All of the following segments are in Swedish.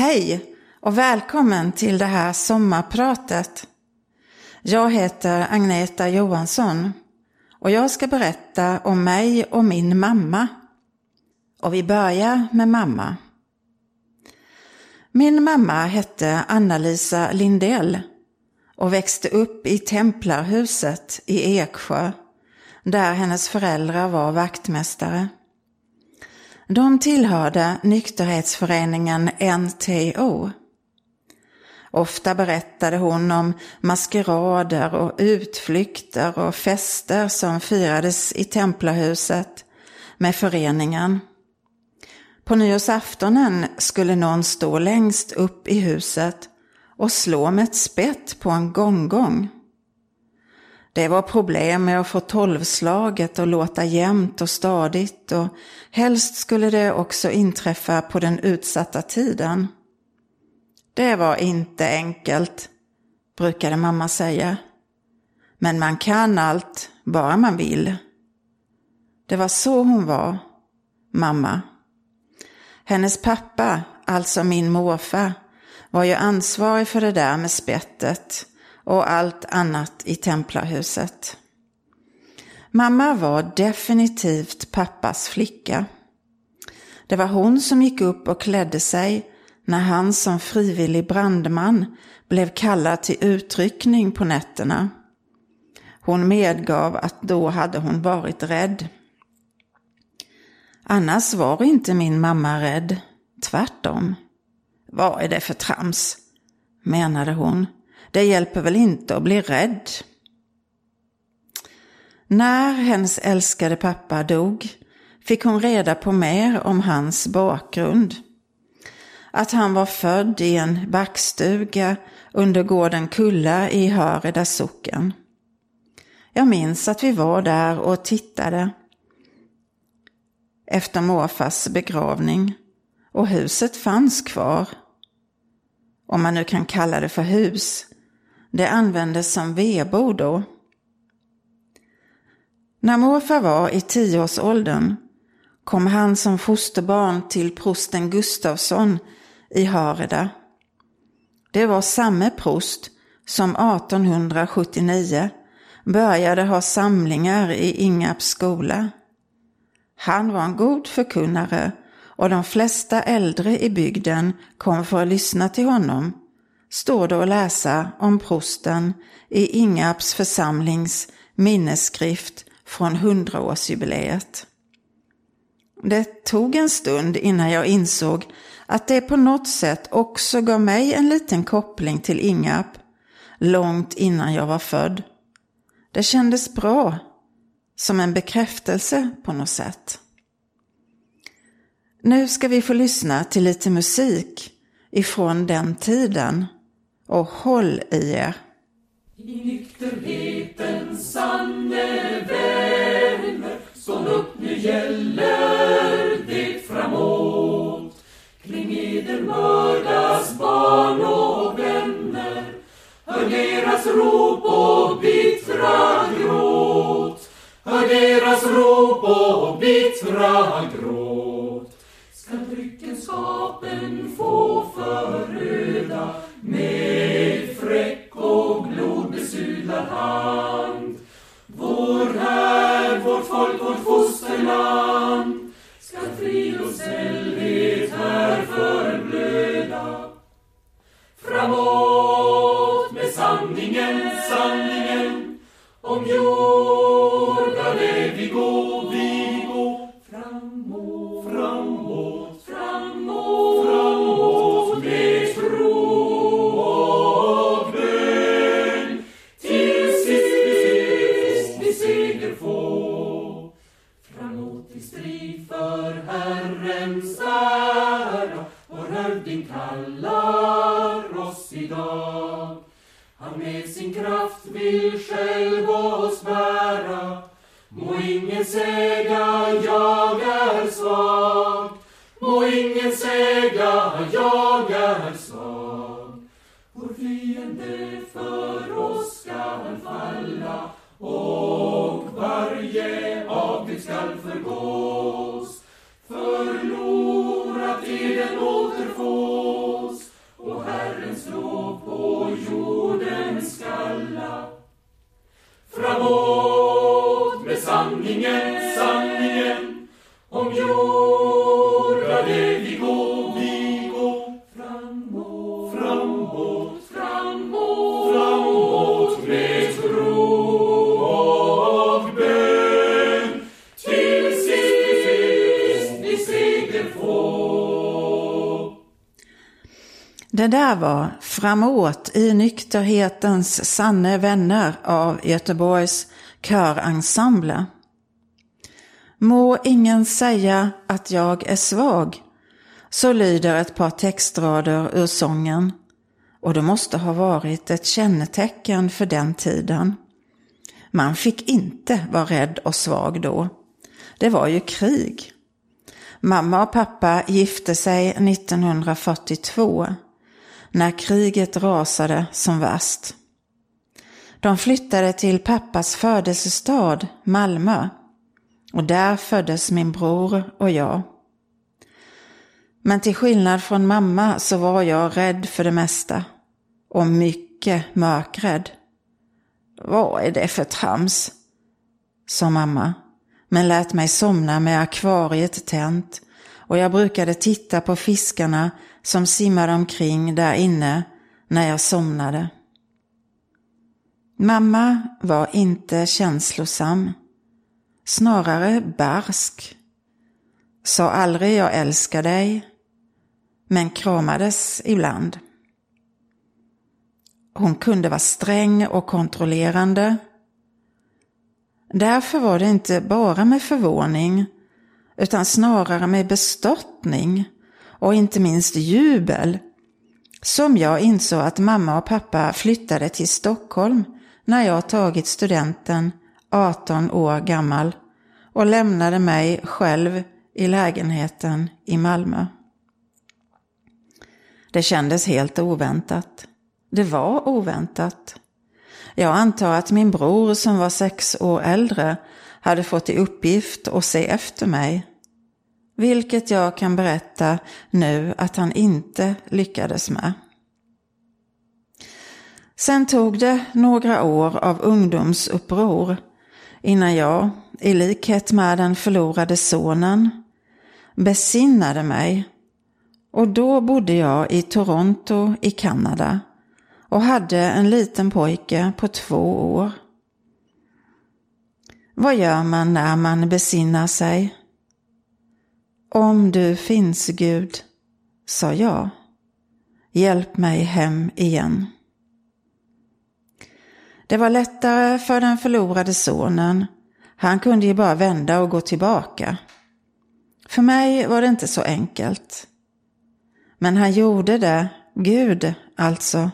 Hej och välkommen till det här sommarpratet. Jag heter Agneta Johansson och jag ska berätta om mig och min mamma. Och vi börjar med mamma. Min mamma hette Anna-Lisa Lindell och växte upp i Templarhuset i Eksjö, där hennes föräldrar var vaktmästare. De tillhörde nykterhetsföreningen NTO. Ofta berättade hon om maskerader och utflykter och fester som firades i Templarhuset med föreningen. På nyårsaftonen skulle någon stå längst upp i huset och slå med ett spett på en gonggong. Det var problem med att få tolvslaget att låta jämnt och stadigt och helst skulle det också inträffa på den utsatta tiden. Det var inte enkelt, brukade mamma säga. Men man kan allt, bara man vill. Det var så hon var, mamma. Hennes pappa, alltså min morfar, var ju ansvarig för det där med spettet och allt annat i Templarhuset. Mamma var definitivt pappas flicka. Det var hon som gick upp och klädde sig när han som frivillig brandman blev kallad till utryckning på nätterna. Hon medgav att då hade hon varit rädd. Annars var inte min mamma rädd, tvärtom. Vad är det för trams? menade hon. Det hjälper väl inte att bli rädd? När hennes älskade pappa dog fick hon reda på mer om hans bakgrund. Att han var född i en backstuga under gården Kulla i Höreda socken. Jag minns att vi var där och tittade efter morfars begravning och huset fanns kvar. Om man nu kan kalla det för hus. Det användes som vedbod då. När morfar var i tioårsåldern kom han som fosterbarn till prosten Gustavsson i Hareda. Det var samme prost som 1879 började ha samlingar i Ingarps skola. Han var en god förkunnare och de flesta äldre i bygden kom för att lyssna till honom, står det att läsa om prosten i Ingarps församlings minnesskrift från hundraårsjubileet. Det tog en stund innan jag insåg att det på något sätt också gav mig en liten koppling till Ingarp, långt innan jag var född. Det kändes bra, som en bekräftelse på något sätt. Nu ska vi få lyssna till lite musik ifrån den tiden. Och håll i er. I nykterhetens sanne vänner Stånd upp, nu gäller det framåt Kring eder mördas barn och vänner Hör deras rop och bittra gråt Hör deras rop och bittra gråt Ska dryckenskapen få föröda med fräck och blodbesudlad hand. Vår här, vårt folk, vårt fosterland ska frid och sällhet här förblöda. Framåt med sanningen, sanningen om jorda det vi går, Det där var Framåt i nykterhetens sanne vänner av Göteborgs körensemble. Må ingen säga att jag är svag, så lyder ett par textrader ur sången och det måste ha varit ett kännetecken för den tiden. Man fick inte vara rädd och svag då. Det var ju krig. Mamma och pappa gifte sig 1942 när kriget rasade som värst. De flyttade till pappas födelsestad Malmö och där föddes min bror och jag. Men till skillnad från mamma så var jag rädd för det mesta och mycket mörkrädd. Vad är det för trams? sa mamma, men lät mig somna med akvariet tänt och jag brukade titta på fiskarna som simmade omkring där inne när jag somnade. Mamma var inte känslosam, snarare barsk. Sa aldrig jag älskar dig, men kramades ibland. Hon kunde vara sträng och kontrollerande. Därför var det inte bara med förvåning, utan snarare med bestörtning och inte minst jubel som jag insåg att mamma och pappa flyttade till Stockholm när jag tagit studenten 18 år gammal och lämnade mig själv i lägenheten i Malmö. Det kändes helt oväntat. Det var oväntat. Jag antar att min bror som var sex år äldre hade fått i uppgift att se efter mig. Vilket jag kan berätta nu att han inte lyckades med. Sen tog det några år av ungdomsuppror innan jag, i likhet med den förlorade sonen, besinnade mig. Och då bodde jag i Toronto i Kanada och hade en liten pojke på två år. Vad gör man när man besinnar sig? Om du finns Gud, sa jag, hjälp mig hem igen. Det var lättare för den förlorade sonen. Han kunde ju bara vända och gå tillbaka. För mig var det inte så enkelt. Men han gjorde det, Gud alltså.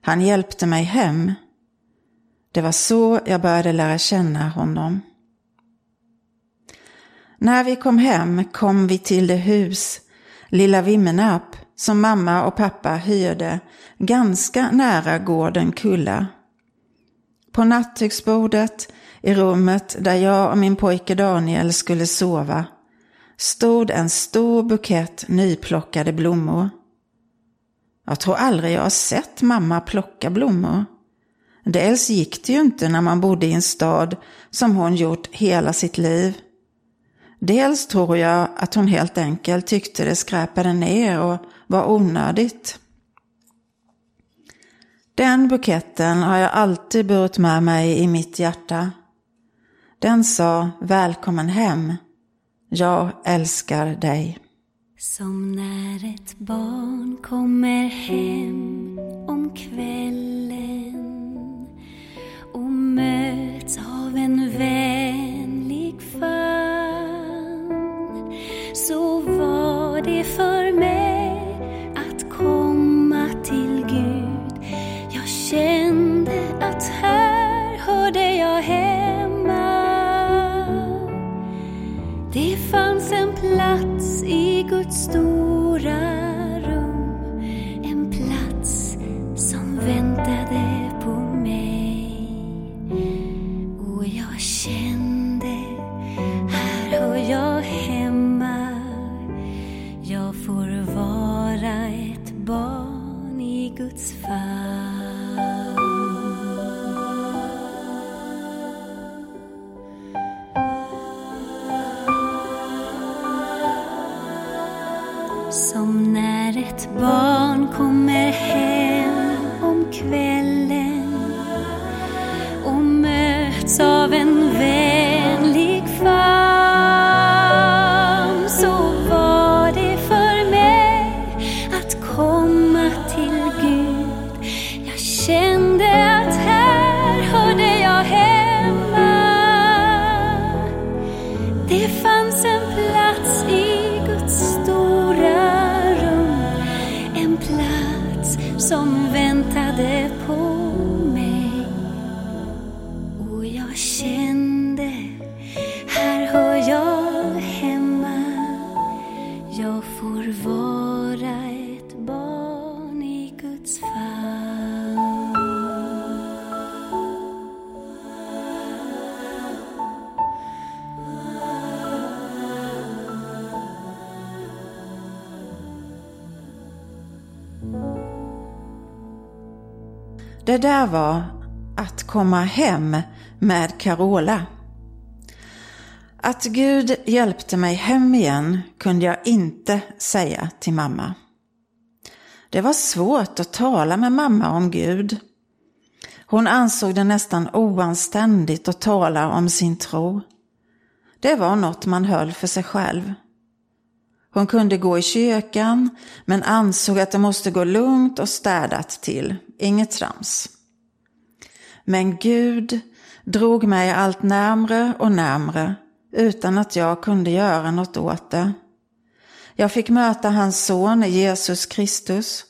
Han hjälpte mig hem. Det var så jag började lära känna honom. När vi kom hem kom vi till det hus, lilla Vimmenarp, som mamma och pappa hyrde ganska nära gården Kulla. På nattduksbordet i rummet där jag och min pojke Daniel skulle sova stod en stor bukett nyplockade blommor. Jag tror aldrig jag har sett mamma plocka blommor. Dels gick det ju inte när man bodde i en stad som hon gjort hela sitt liv. Dels tror jag att hon helt enkelt tyckte det skräpade ner och var onödigt. Den buketten har jag alltid burit med mig i mitt hjärta. Den sa välkommen hem. Jag älskar dig. Som när ett barn kommer hem om kvällen och möts av en vänlig famn så var det för Det där var att komma hem med Carola. Att Gud hjälpte mig hem igen kunde jag inte säga till mamma. Det var svårt att tala med mamma om Gud. Hon ansåg det nästan oanständigt att tala om sin tro. Det var något man höll för sig själv. Hon kunde gå i kyrkan men ansåg att det måste gå lugnt och städat till, inget trams. Men Gud drog mig allt närmre och närmre utan att jag kunde göra något åt det. Jag fick möta hans son Jesus Kristus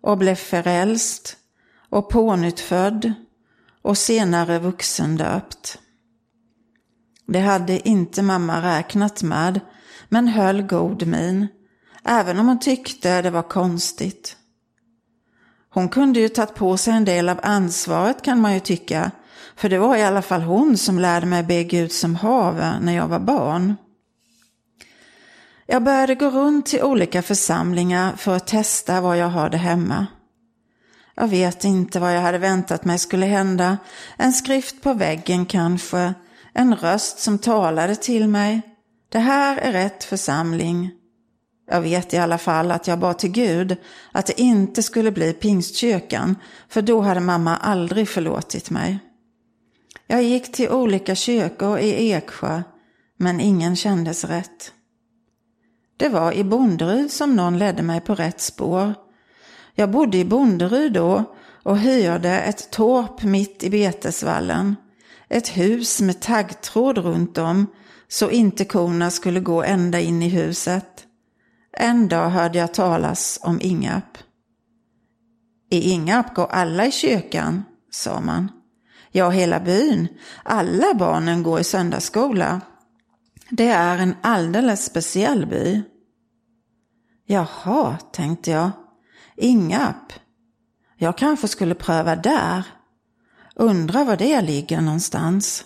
och blev förälst och pånyttfödd och senare vuxendöpt. Det hade inte mamma räknat med, men höll god min, även om hon tyckte det var konstigt. Hon kunde ju tagit på sig en del av ansvaret kan man ju tycka, för det var i alla fall hon som lärde mig be Gud som have när jag var barn. Jag började gå runt till olika församlingar för att testa vad jag hade hemma. Jag vet inte vad jag hade väntat mig skulle hända. En skrift på väggen kanske. En röst som talade till mig. Det här är rätt församling. Jag vet i alla fall att jag bad till Gud att det inte skulle bli pingstkyrkan, för då hade mamma aldrig förlåtit mig. Jag gick till olika kyrkor i Eksjö, men ingen kändes rätt. Det var i Bonderud som någon ledde mig på rätt spår. Jag bodde i Bonderud då och hyrde ett torp mitt i betesvallen. Ett hus med taggtråd runt om så inte korna skulle gå ända in i huset. En dag hörde jag talas om Ingarp. I Ingarp går alla i kyrkan, sa man. Ja, hela byn. Alla barnen går i söndagsskola. Det är en alldeles speciell by. Jaha, tänkte jag. Ingarp. Jag kanske skulle pröva där. Undrar var det ligger någonstans.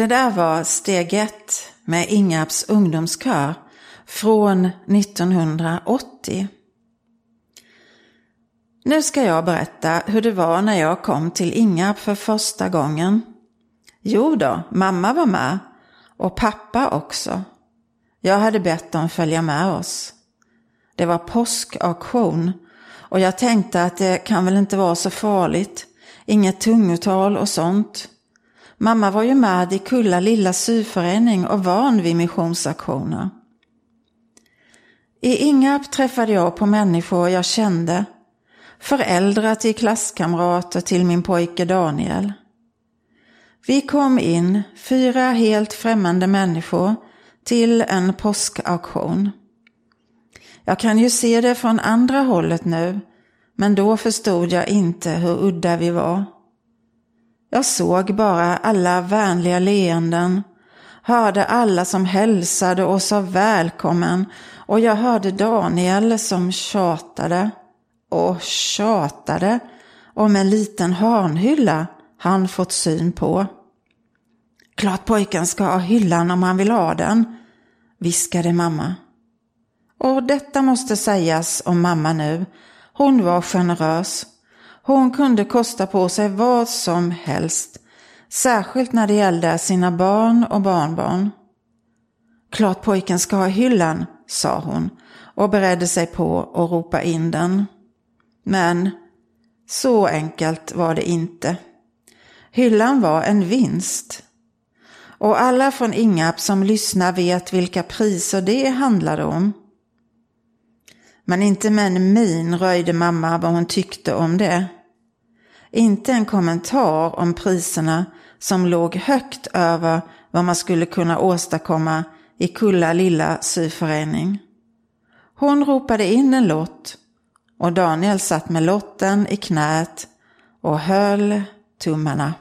Det där var steg ett med Ingarps ungdomskör från 1980. Nu ska jag berätta hur det var när jag kom till Ingarp för första gången. Jo då, mamma var med och pappa också. Jag hade bett dem följa med oss. Det var påskauktion och jag tänkte att det kan väl inte vara så farligt. Inget tungotal och sånt. Mamma var ju med i Kulla lilla syförening och van vid missionsaktioner. I Ingarp träffade jag på människor jag kände. Föräldrar till klasskamrater till min pojke Daniel. Vi kom in, fyra helt främmande människor, till en påskauktion. Jag kan ju se det från andra hållet nu, men då förstod jag inte hur udda vi var. Jag såg bara alla vänliga leenden, hörde alla som hälsade och sa välkommen och jag hörde Daniel som tjatade och tjatade om en liten hörnhylla han fått syn på. Klart pojken ska ha hyllan om han vill ha den, viskade mamma. Och detta måste sägas om mamma nu. Hon var generös. Hon kunde kosta på sig vad som helst, särskilt när det gällde sina barn och barnbarn. Klart pojken ska ha hyllan, sa hon och beredde sig på att ropa in den. Men så enkelt var det inte. Hyllan var en vinst. Och alla från Ingarp som lyssnar vet vilka priser det handlade om. Men inte med en min röjde mamma vad hon tyckte om det. Inte en kommentar om priserna som låg högt över vad man skulle kunna åstadkomma i Kulla lilla syförening. Hon ropade in en lott och Daniel satt med lotten i knät och höll tummarna.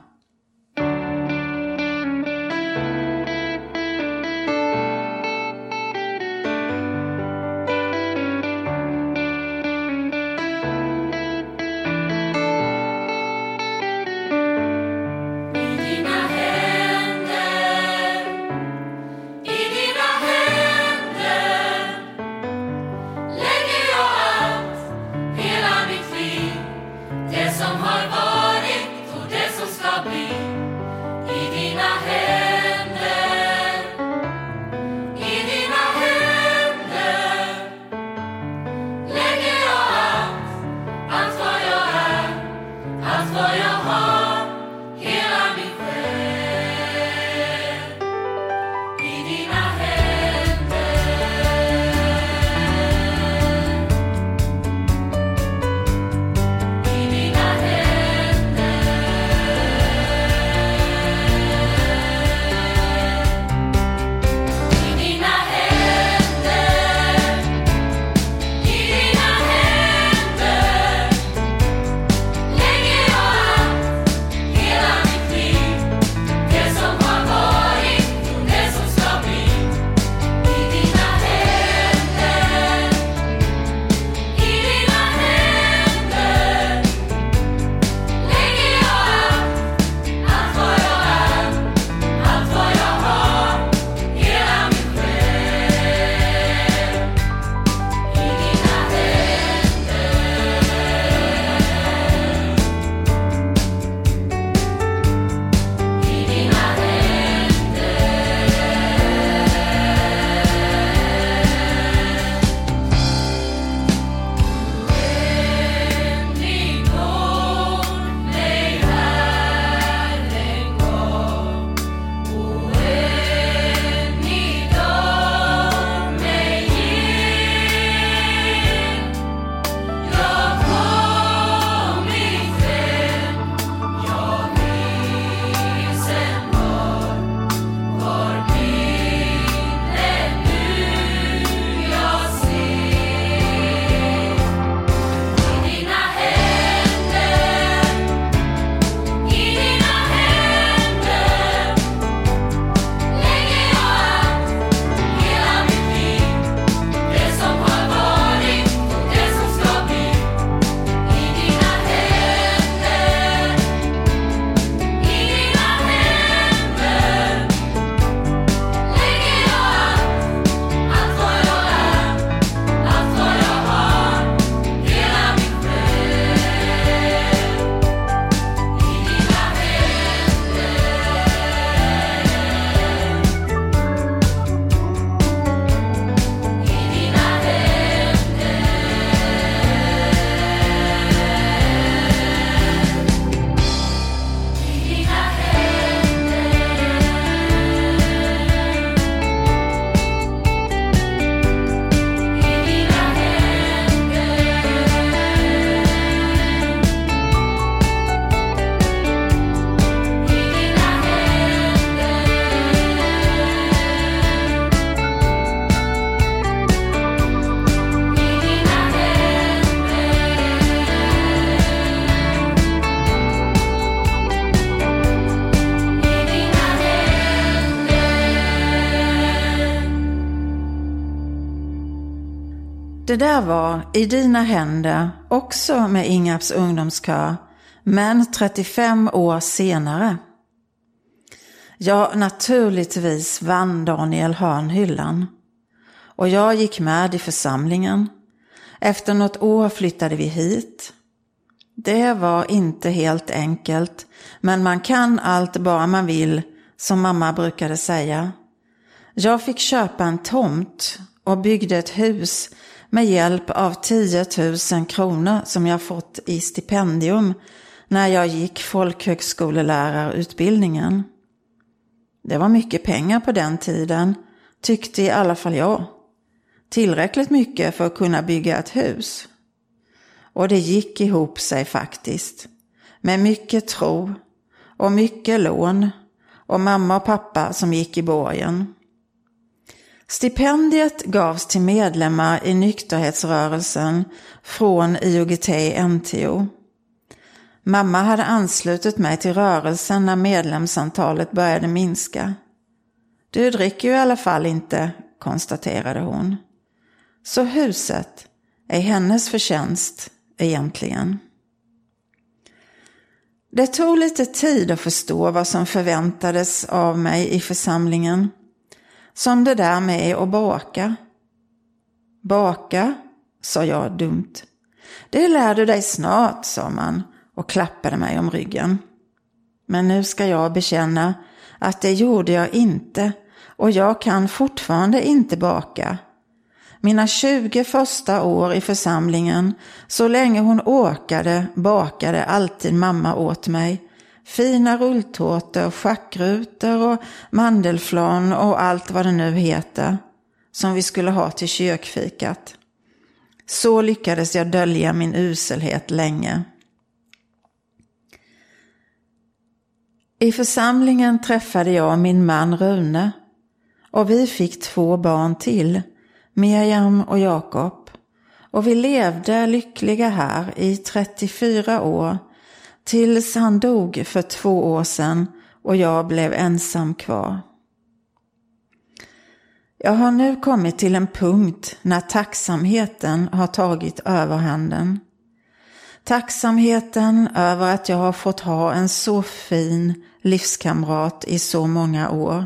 Det där var I dina händer, också med Ingarps ungdomskör, men 35 år senare. Ja, naturligtvis vann Daniel Hörn hyllan. Och jag gick med i församlingen. Efter något år flyttade vi hit. Det var inte helt enkelt, men man kan allt bara man vill, som mamma brukade säga. Jag fick köpa en tomt och byggde ett hus med hjälp av 10 000 kronor som jag fått i stipendium när jag gick folkhögskolelärarutbildningen. Det var mycket pengar på den tiden, tyckte i alla fall jag. Tillräckligt mycket för att kunna bygga ett hus. Och det gick ihop sig faktiskt. Med mycket tro och mycket lån och mamma och pappa som gick i borgen. Stipendiet gavs till medlemmar i nykterhetsrörelsen från IOGT-NTO. Mamma hade anslutit mig till rörelsen när medlemsantalet började minska. Du dricker ju i alla fall inte, konstaterade hon. Så huset är hennes förtjänst egentligen. Det tog lite tid att förstå vad som förväntades av mig i församlingen. Som det där med att baka. Baka, sa jag dumt. Det lär du dig snart, sa man och klappade mig om ryggen. Men nu ska jag bekänna att det gjorde jag inte och jag kan fortfarande inte baka. Mina 20 första år i församlingen, så länge hon orkade, bakade alltid mamma åt mig. Fina rulltårtor, schackrutor och mandelflarn och allt vad det nu heter. Som vi skulle ha till kyrkfikat. Så lyckades jag dölja min uselhet länge. I församlingen träffade jag min man Rune och vi fick två barn till, Miriam och Jakob. Och vi levde lyckliga här i 34 år tills han dog för två år sedan och jag blev ensam kvar. Jag har nu kommit till en punkt när tacksamheten har tagit överhanden. Tacksamheten över att jag har fått ha en så fin livskamrat i så många år.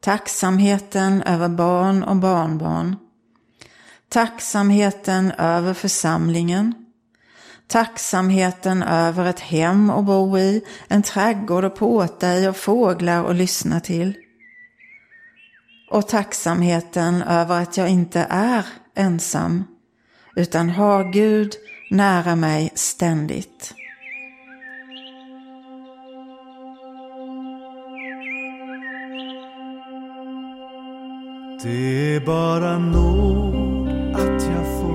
Tacksamheten över barn och barnbarn. Tacksamheten över församlingen. Tacksamheten över ett hem att bo i, en trädgård att påta i och fåglar att lyssna till. Och tacksamheten över att jag inte är ensam, utan har Gud nära mig ständigt. Det är bara nåd att jag får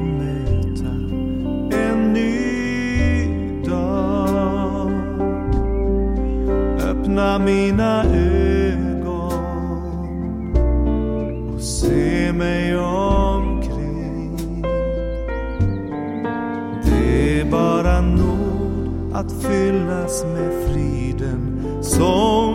Öppna mina ögon och se mig omkring. Det är bara nåd att fyllas med friden som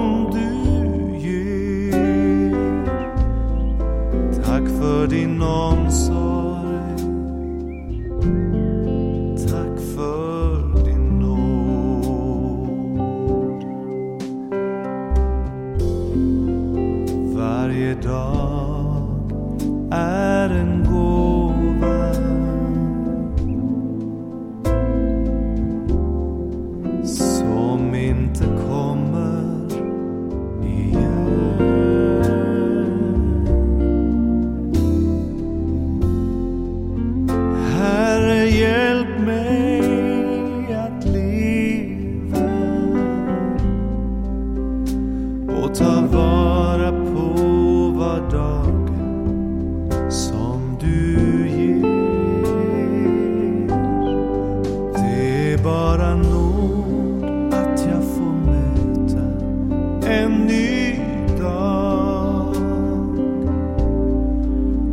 en ny dag.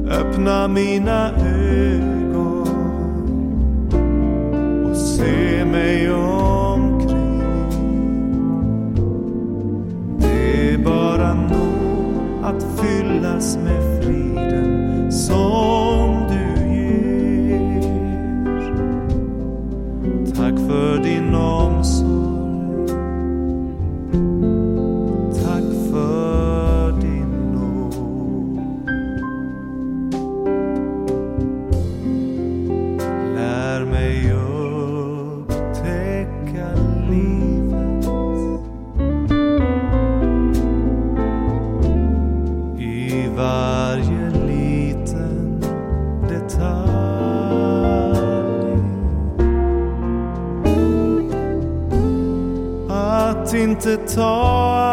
Öppna mina ögon och se mig omkring. Det är bara nog att fyllas med Att inte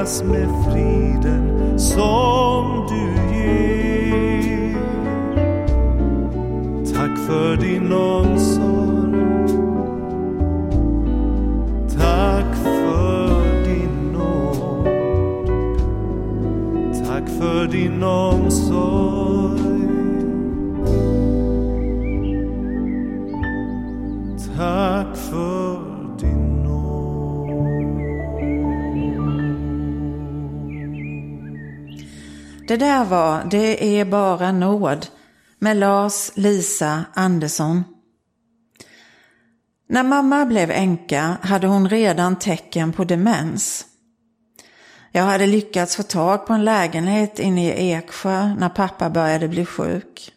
fyllas med friden som du ger. Tack för din nåd. Det där var Det är bara nåd med Lars Lisa Andersson. När mamma blev änka hade hon redan tecken på demens. Jag hade lyckats få tag på en lägenhet inne i Eksjö när pappa började bli sjuk.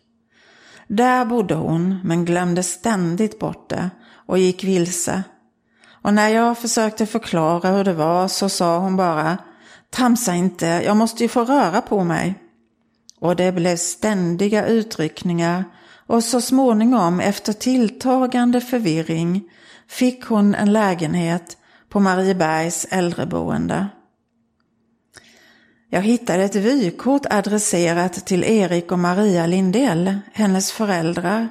Där bodde hon men glömde ständigt bort det och gick vilse. Och när jag försökte förklara hur det var så sa hon bara Tramsa inte, jag måste ju få röra på mig. Och det blev ständiga utryckningar och så småningom efter tilltagande förvirring fick hon en lägenhet på Mariebergs äldreboende. Jag hittade ett vykort adresserat till Erik och Maria Lindell, hennes föräldrar.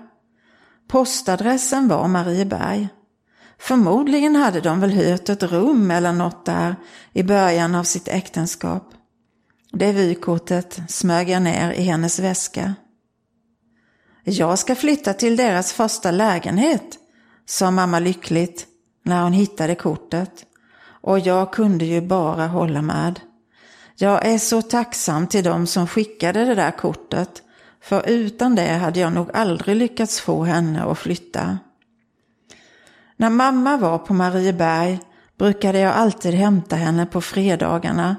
Postadressen var Marieberg. Förmodligen hade de väl hyrt ett rum eller något där i början av sitt äktenskap. Det vykortet smög jag ner i hennes väska. Jag ska flytta till deras första lägenhet, sa mamma lyckligt när hon hittade kortet. Och jag kunde ju bara hålla med. Jag är så tacksam till dem som skickade det där kortet, för utan det hade jag nog aldrig lyckats få henne att flytta. När mamma var på Marieberg brukade jag alltid hämta henne på fredagarna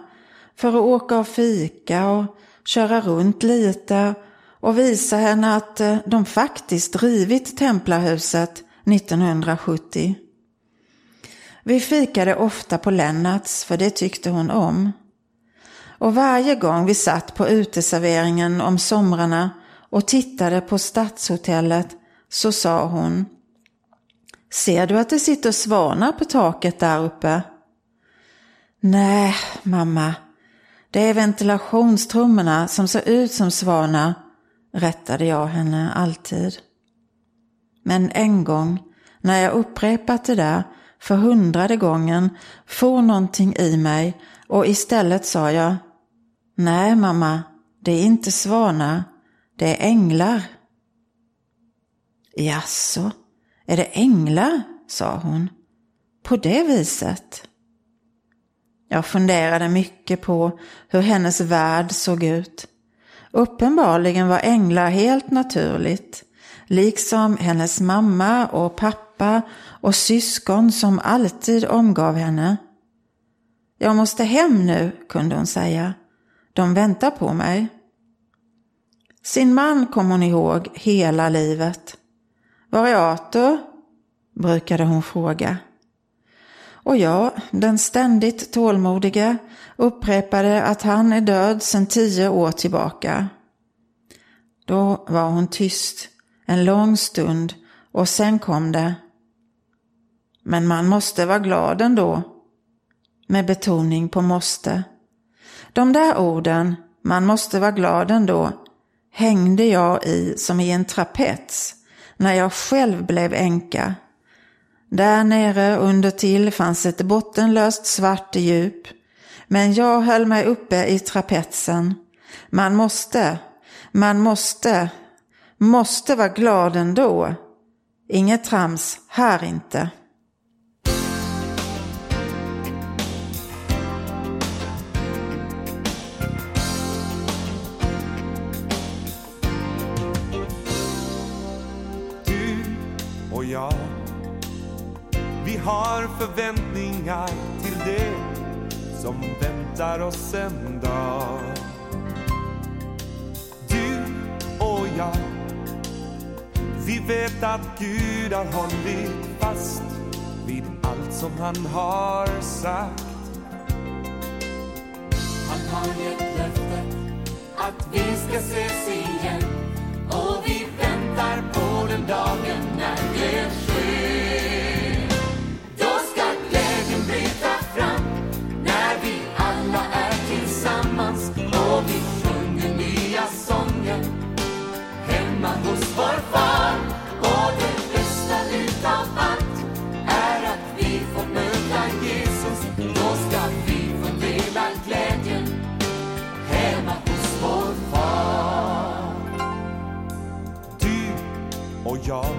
för att åka och fika och köra runt lite och visa henne att eh, de faktiskt rivit templarhuset 1970. Vi fikade ofta på Lennarts för det tyckte hon om. Och varje gång vi satt på uteserveringen om somrarna och tittade på stadshotellet så sa hon Ser du att det sitter svanar på taket där uppe? Nej, mamma. Det är ventilationstrummorna som ser ut som svanar, rättade jag henne alltid. Men en gång, när jag upprepat det där för hundrade gången, for någonting i mig och istället sa jag Nej, mamma, det är inte svanar, det är änglar. Jaså, är det änglar? sa hon. På det viset? Jag funderade mycket på hur hennes värld såg ut. Uppenbarligen var änglar helt naturligt, liksom hennes mamma och pappa och syskon som alltid omgav henne. Jag måste hem nu, kunde hon säga. De väntar på mig. Sin man kom hon ihåg hela livet. Var är Arthur? brukade hon fråga. Och jag, den ständigt tålmodiga, upprepade att han är död sedan tio år tillbaka. Då var hon tyst en lång stund och sen kom det. Men man måste vara glad ändå. Med betoning på måste. De där orden, man måste vara glad ändå, hängde jag i som i en trapets när jag själv blev änka. Där nere under till fanns ett bottenlöst svart djup, men jag höll mig uppe i trapetsen, Man måste, man måste, måste vara glad ändå. Inget trams här inte. Har förväntningar till det som väntar oss en dag Du och jag Vi vet att Gud har hållit fast vid allt som han har sagt Han har gett löftet att vi ska ses igen och vi väntar på den dagen när det sker. Vår far. Och det bästa utav allt är att vi får möta Jesus. Då ska vi få dela glädjen hemma hos vår far. Du och jag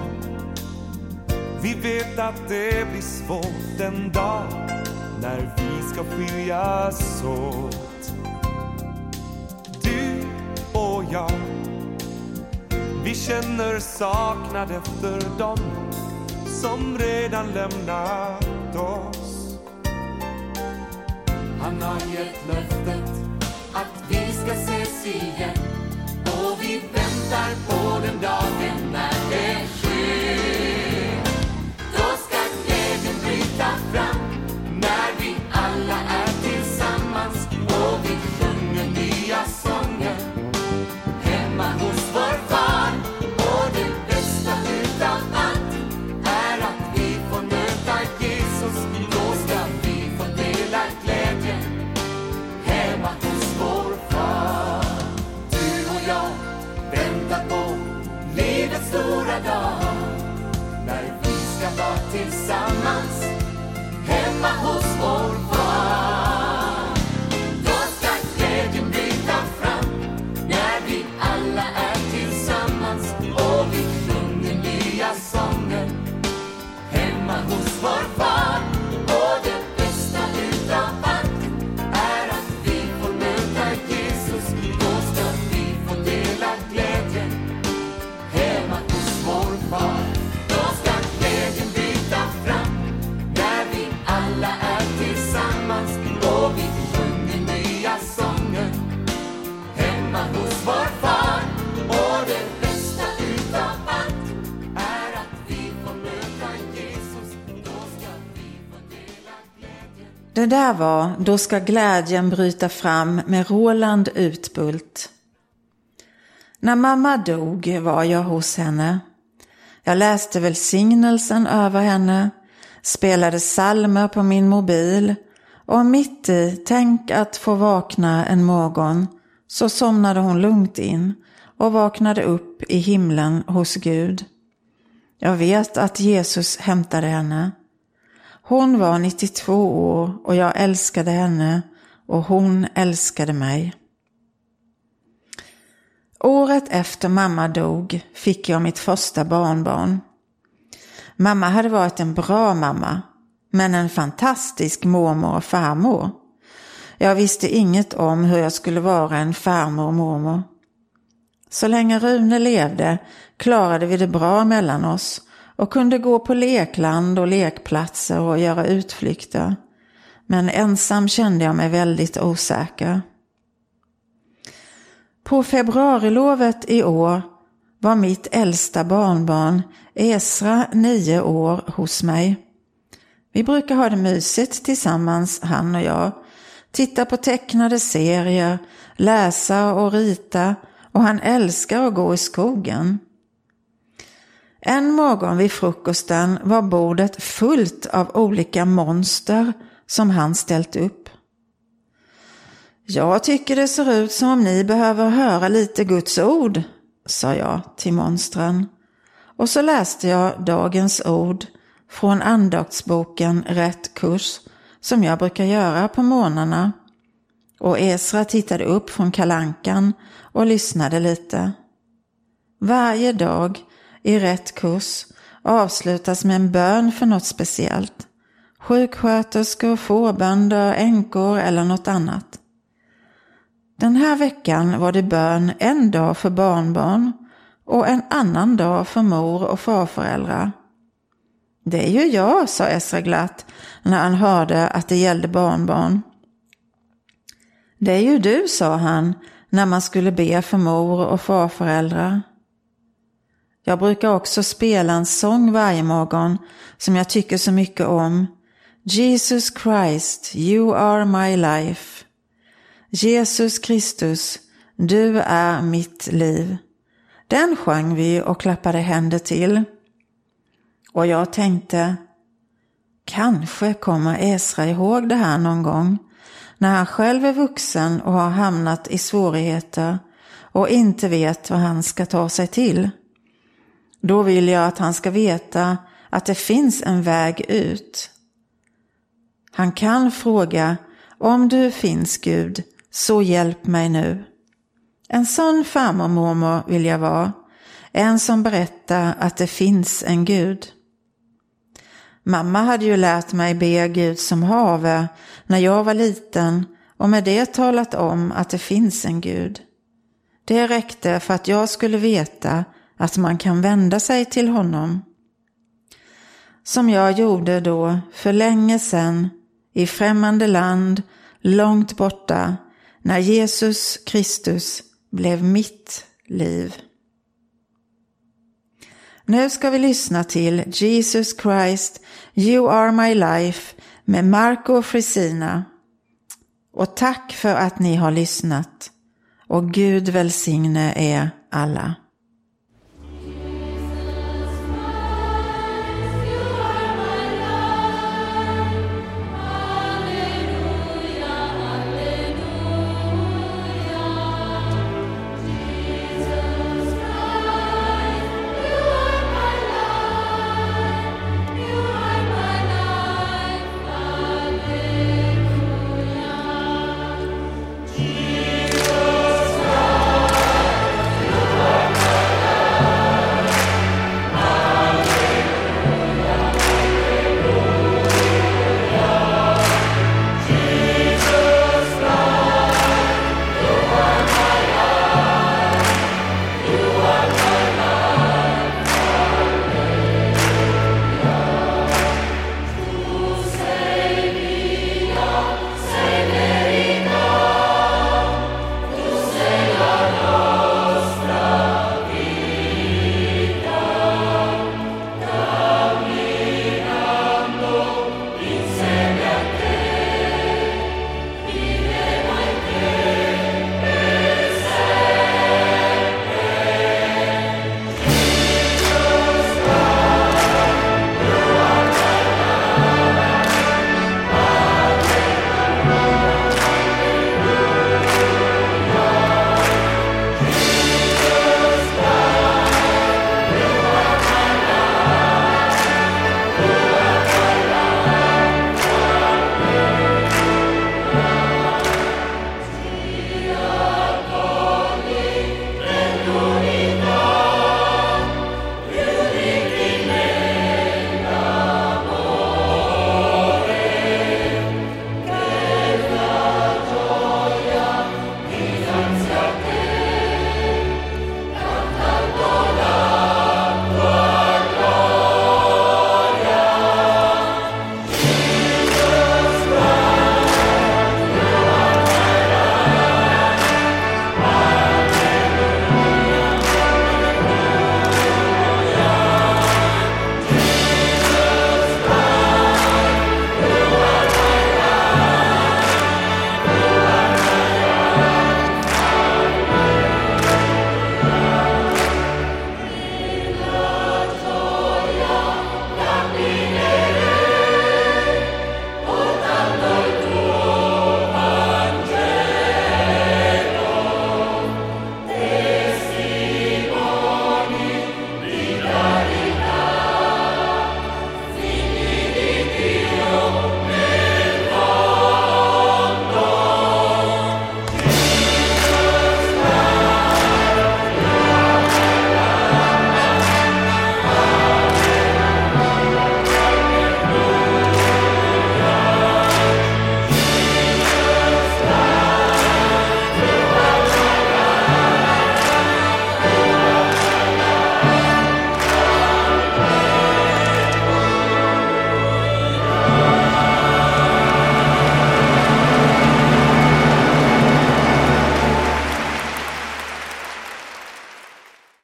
Vi vet att det blir svårt en dag när vi ska skiljas åt Du och jag vi känner saknad efter dem som redan lämnat oss. Han har gett löftet att vi ska ses igen. Och vi väntar på den dagen när det sker. Då ska glädjen bryta fram. Hemma Det där var Då ska glädjen bryta fram med Roland Utbult. När mamma dog var jag hos henne. Jag läste välsignelsen över henne, spelade salmer på min mobil och mitt i tänk att få vakna en morgon så somnade hon lugnt in och vaknade upp i himlen hos Gud. Jag vet att Jesus hämtade henne. Hon var 92 år och jag älskade henne och hon älskade mig. Året efter mamma dog fick jag mitt första barnbarn. Mamma hade varit en bra mamma, men en fantastisk mormor och farmor. Jag visste inget om hur jag skulle vara en farmor och mormor. Så länge Rune levde klarade vi det bra mellan oss och kunde gå på lekland och lekplatser och göra utflykter. Men ensam kände jag mig väldigt osäker. På februarilovet i år var mitt äldsta barnbarn Esra nio år hos mig. Vi brukar ha det mysigt tillsammans, han och jag. Titta på tecknade serier, läsa och rita och han älskar att gå i skogen. En morgon vid frukosten var bordet fullt av olika monster som han ställt upp. Jag tycker det ser ut som om ni behöver höra lite Guds ord, sa jag till monstren. Och så läste jag dagens ord från andaktsboken Rätt kurs som jag brukar göra på morgnarna. och Esra tittade upp från kalankan och lyssnade lite. Varje dag i rätt kurs avslutas med en bön för något speciellt. Sjuksköterskor, fårbönder, änkor eller något annat. Den här veckan var det bön en dag för barnbarn och en annan dag för mor och farföräldrar. Det är ju jag, sa Esra glatt när han hörde att det gällde barnbarn. Det är ju du, sa han när man skulle be för mor och farföräldrar. Jag brukar också spela en sång varje morgon som jag tycker så mycket om. Jesus Christ, you are my life. Jesus Kristus, du är mitt liv. Den sjöng vi och klappade händer till. Och jag tänkte, kanske kommer Esra ihåg det här någon gång, när han själv är vuxen och har hamnat i svårigheter och inte vet vad han ska ta sig till. Då vill jag att han ska veta att det finns en väg ut. Han kan fråga, om du finns Gud, så hjälp mig nu. En sån farmor mormor vill jag vara, en som berättar att det finns en Gud. Mamma hade ju lärt mig be Gud som have när jag var liten och med det talat om att det finns en Gud. Det räckte för att jag skulle veta att man kan vända sig till honom. Som jag gjorde då för länge sedan i främmande land, långt borta, när Jesus Kristus blev mitt liv. Nu ska vi lyssna till Jesus Christ, You are my life med Marco Frisina. Och tack för att ni har lyssnat. Och Gud välsigne er alla.